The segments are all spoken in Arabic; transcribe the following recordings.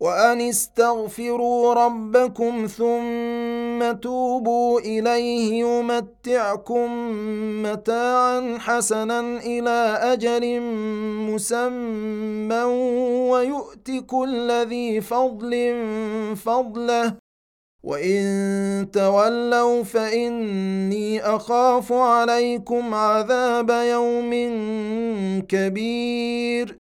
وأن استغفروا ربكم ثم توبوا إليه يمتعكم متاعا حسنا إلى أجل مسمى ويؤت كل ذي فضل فضله. وإن تولوا فإني أخاف عليكم عذاب يوم كبير.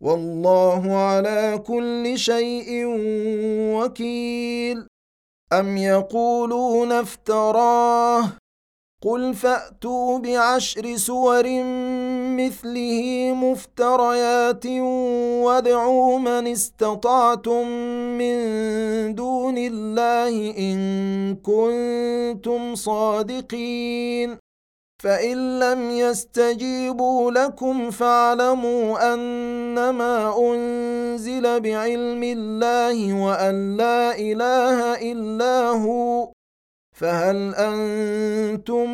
والله على كل شيء وكيل. أم يقولون افتراه؟ قل فأتوا بعشر سور مثله مفتريات وادعوا من استطعتم من دون الله إن كنتم صادقين. فإن لم يستجيبوا لكم فاعلموا أنما أنزل بعلم الله وأن لا إله إلا هو فهل أنتم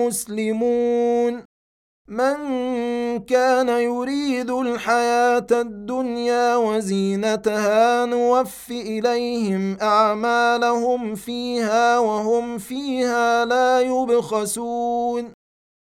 مسلمون؟ من كان يريد الحياة الدنيا وزينتها نوف إليهم أعمالهم فيها وهم فيها لا يبخسون.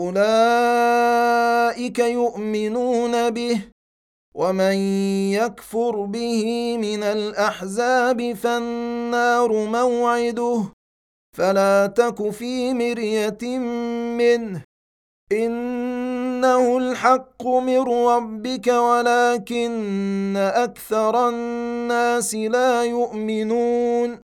أولئك يؤمنون به ومن يكفر به من الأحزاب فالنار موعده. فلا تك في مرية منه. إنه الحق من ربك ولكن أكثر الناس لا يؤمنون.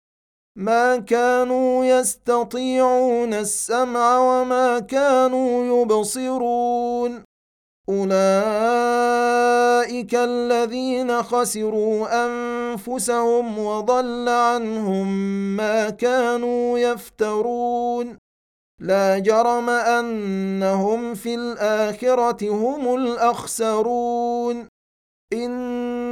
ما كانوا يستطيعون السمع وما كانوا يبصرون. أولئك الذين خسروا أنفسهم وضل عنهم ما كانوا يفترون. لا جرم أنهم في الآخرة هم الأخسرون.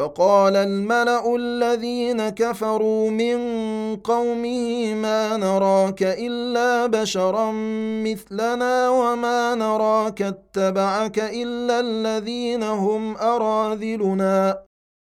فقال الملأ الذين كفروا من قومه ما نراك إلا بشرا مثلنا وما نراك اتبعك إلا الذين هم أراذلنا.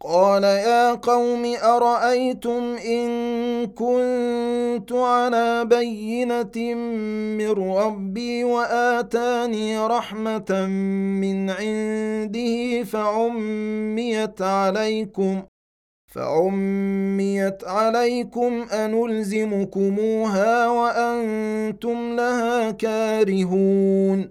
قال يا قوم أرأيتم إن كنت على بينة من ربي وآتاني رحمة من عنده فعميت عليكم فعميت عليكم أنلزمكموها وأنتم لها كارهون.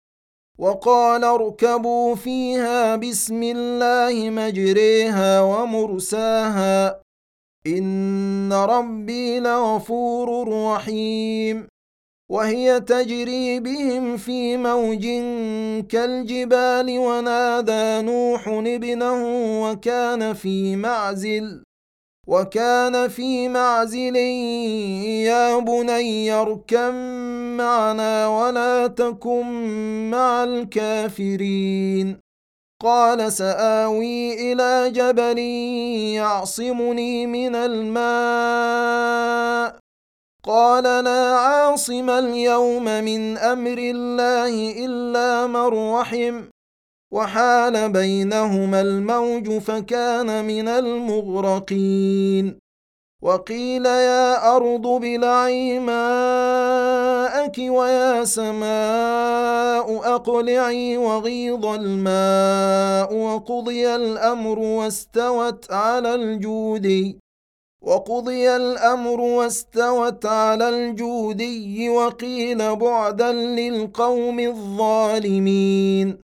وقال اركبوا فيها بسم الله مجريها ومرساها. إن ربي لغفور رحيم. وهي تجري بهم في موج كالجبال ونادى نوح ابنه وكان في معزل وكان في معزل يا بني اركم معنا ولا تكن مع الكافرين. قال سآوي إلى جبل يعصمني من الماء. قال لا عاصم اليوم من أمر الله إلا من رحم. وحال بينهما الموج فكان من المغرقين. وقيل يا أرض ابلعي ماءك ويا سماء أقلعي وغيض الماء وقضي الأمر واستوت على الجودي. وقضي الأمر واستوت على الجودي وقيل بعدا للقوم الظالمين.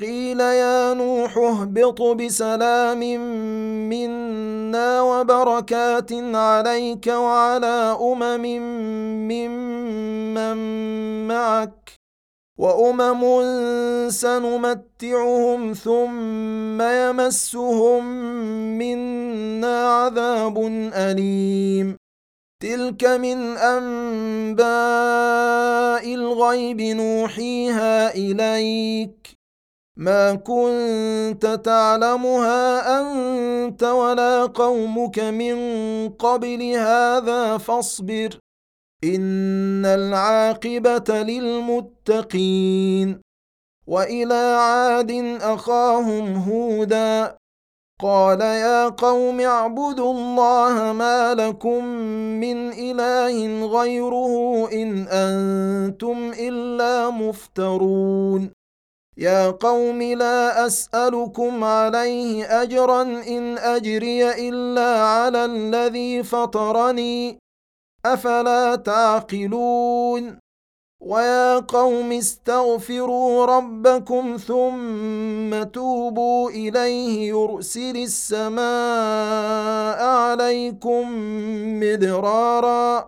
قيل يا نوح اهبط بسلام منا وبركات عليك وعلى أمم ممن معك وأمم سنمتعهم ثم يمسهم منا عذاب أليم. تلك من أنباء الغيب نوحيها إليك. ما كنت تعلمها أنت ولا قومك من قبل هذا فاصبر. إن العاقبة للمتقين. وإلى عاد أخاهم هودا. قال يا قوم اعبدوا الله ما لكم من إله غيره إن أنتم إلا مفترون. يا قوم لا أسألكم عليه أجرا إن أجري إلا على الذي فطرني. أفلا تعقلون؟ ويا قوم استغفروا ربكم ثم توبوا إليه يرسل السماء عليكم مدرارا.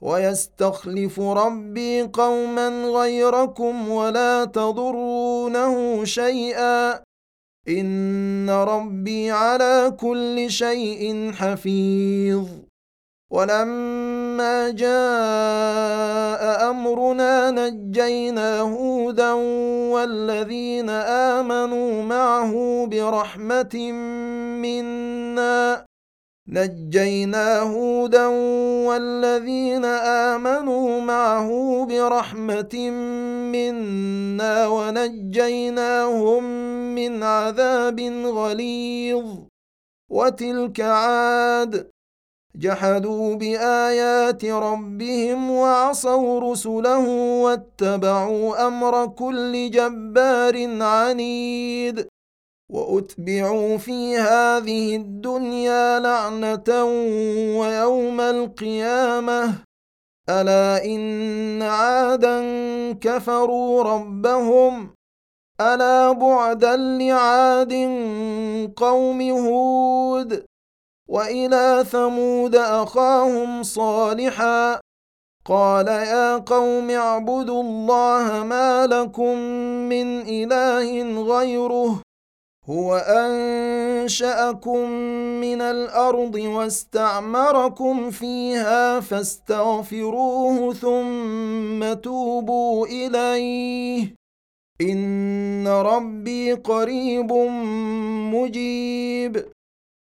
ويستخلف ربي قوما غيركم ولا تضرونه شيئا. إن ربي على كل شيء حفيظ. ولما جاء أمرنا نجينا هودا والذين آمنوا معه برحمة منا. نجينا هودا والذين آمنوا معه برحمة منا ونجيناهم من عذاب غليظ. وتلك عاد جحدوا بآيات ربهم وعصوا رسله واتبعوا أمر كل جبار عنيد. وأتبعوا في هذه الدنيا لعنة ويوم القيامة. ألا إن عادا كفروا ربهم؟ ألا بعدا لعاد قوم هود؟ وإلى ثمود أخاهم صالحا؟ قال يا قوم اعبدوا الله ما لكم من إله غيره. هو أنشأكم من الأرض واستعمركم فيها فاستغفروه ثم توبوا إليه. إن ربي قريب مجيب.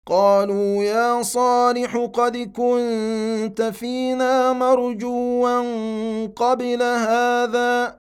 قالوا يا صالح قد كنت فينا مرجوا قبل هذا.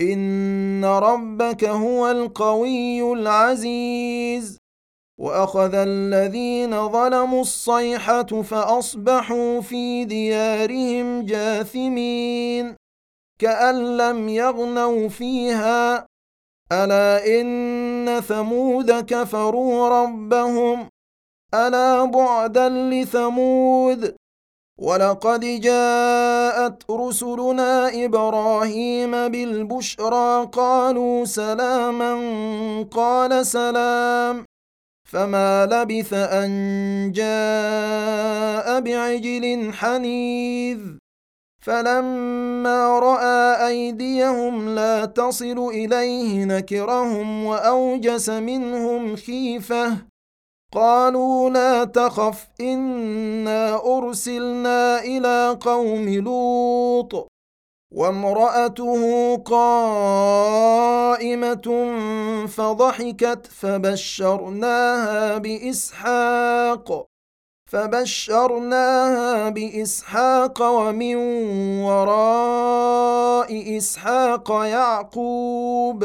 ان ربك هو القوي العزيز واخذ الذين ظلموا الصيحه فاصبحوا في ديارهم جاثمين كان لم يغنوا فيها الا ان ثمود كفروا ربهم الا بعدا لثمود ولقد جاءت رسلنا إبراهيم بالبشرى قالوا سلاما قال سلام فما لبث ان جاء بعجل حنيذ فلما راى ايديهم لا تصل اليه نكرهم واوجس منهم خيفه قالوا لا تخف إنا أرسلنا إلى قوم لوط. وامرأته قائمة فضحكت فبشرناها بإسحاق. فبشرناها بإسحاق ومن وراء إسحاق يعقوب.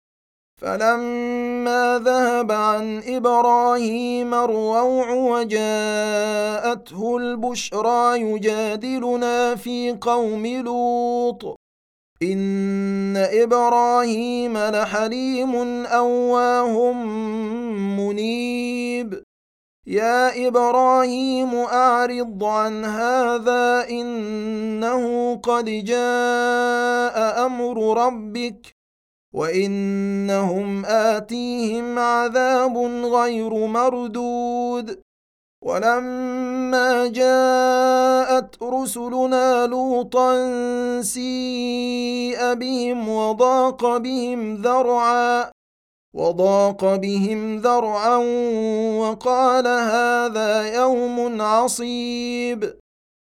فلما ذهب عن إبراهيم الروع وجاءته البشرى يجادلنا في قوم لوط. إن إبراهيم لحليم أواه منيب. يا إبراهيم أعرض عن هذا إنه قد جاء أمر ربك. وانهم اتيهم عذاب غير مردود ولما جاءت رسلنا لوطا سيء بهم وضاق بهم ذرعا وضاق بهم ذرعا وقال هذا يوم عصيب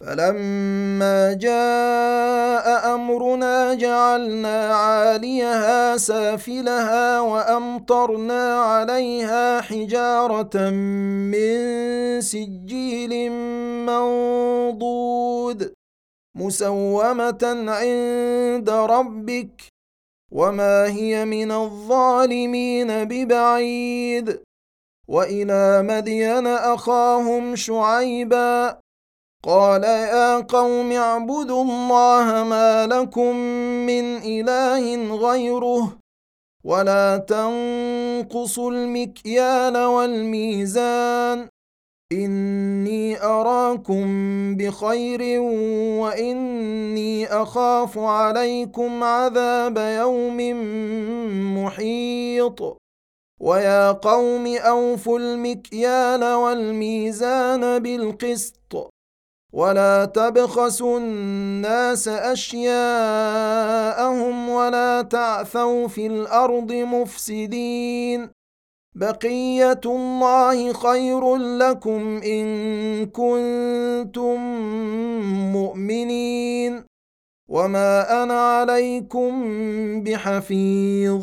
فلما جاء أمرنا جعلنا عاليها سافلها وأمطرنا عليها حجارة من سجيل منضود مسومة عند ربك وما هي من الظالمين ببعيد وإلى مدين أخاهم شعيبا قال يا قوم اعبدوا الله ما لكم من إله غيره ولا تنقصوا المكيال والميزان إني أراكم بخير وإني أخاف عليكم عذاب يوم محيط ويا قوم أوفوا المكيال والميزان بالقسط ولا تبخسوا الناس أشياءهم ولا تعثوا في الأرض مفسدين. بقية الله خير لكم إن كنتم مؤمنين. وما أنا عليكم بحفيظ.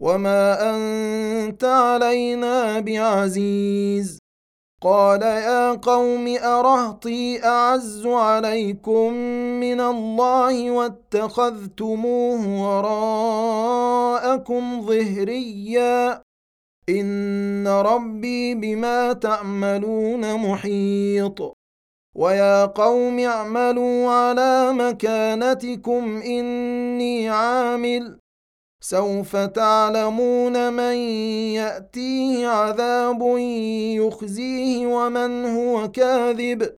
وما انت علينا بعزيز. قال يا قوم ارهطي اعز عليكم من الله واتخذتموه وراءكم ظهريا. ان ربي بما تعملون محيط. ويا قوم اعملوا على مكانتكم اني عامل. سوف تعلمون من يأتيه عذاب يخزيه ومن هو كاذب.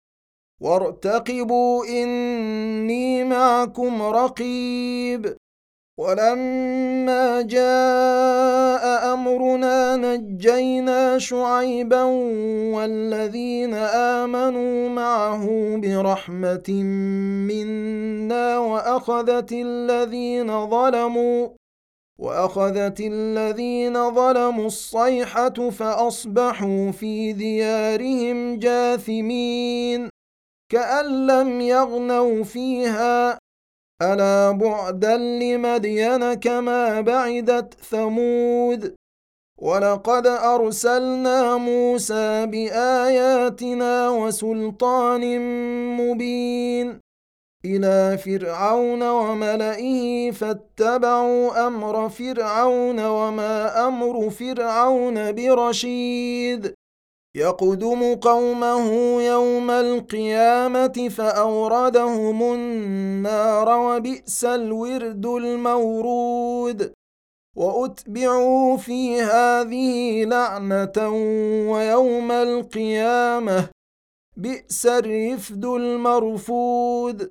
وارتقبوا إني معكم رقيب. ولما جاء أمرنا نجينا شعيبا والذين آمنوا معه برحمة منا وأخذت الذين ظلموا. وأخذت الذين ظلموا الصيحة فأصبحوا في ديارهم جاثمين كأن لم يغنوا فيها. ألا بعدا لمدين كما بعدت ثمود. ولقد أرسلنا موسى بآياتنا وسلطان مبين. إلى فرعون وملئه فاتبعوا أمر فرعون وما أمر فرعون برشيد. يقدم قومه يوم القيامة فأوردهم النار وبئس الورد المورود. وأتبعوا في هذه لعنة ويوم القيامة بئس الرفد المرفود.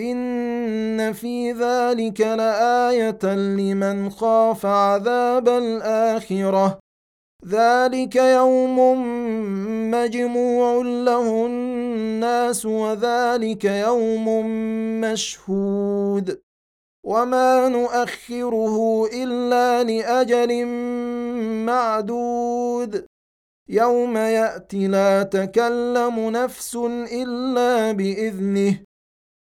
ان في ذلك لايه لمن خاف عذاب الاخره ذلك يوم مجموع له الناس وذلك يوم مشهود وما نؤخره الا لاجل معدود يوم ياتي لا تكلم نفس الا باذنه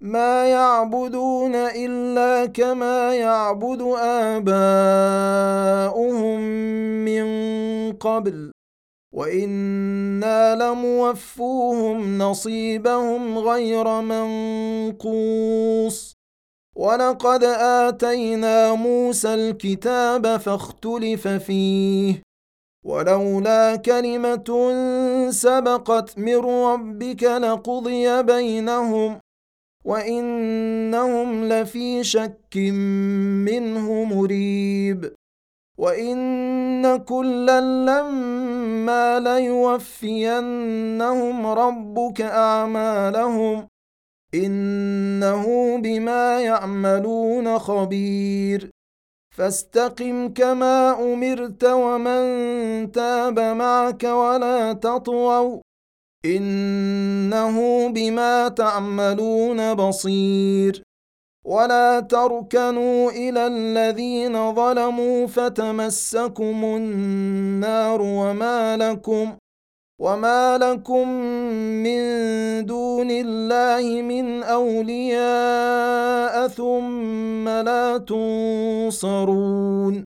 ما يعبدون الا كما يعبد اباؤهم من قبل وأنا لموفوهم نصيبهم غير منقوص ولقد اتينا موسى الكتاب فاختلف فيه ولولا كلمه سبقت من ربك لقضي بينهم وانهم لفي شك منه مريب وان كلا لما ليوفينهم ربك اعمالهم انه بما يعملون خبير فاستقم كما امرت ومن تاب معك ولا تطووا إنه بما تعملون بصير. ولا تركنوا إلى الذين ظلموا فتمسكم النار وما لكم وما لكم من دون الله من أولياء ثم لا تنصرون.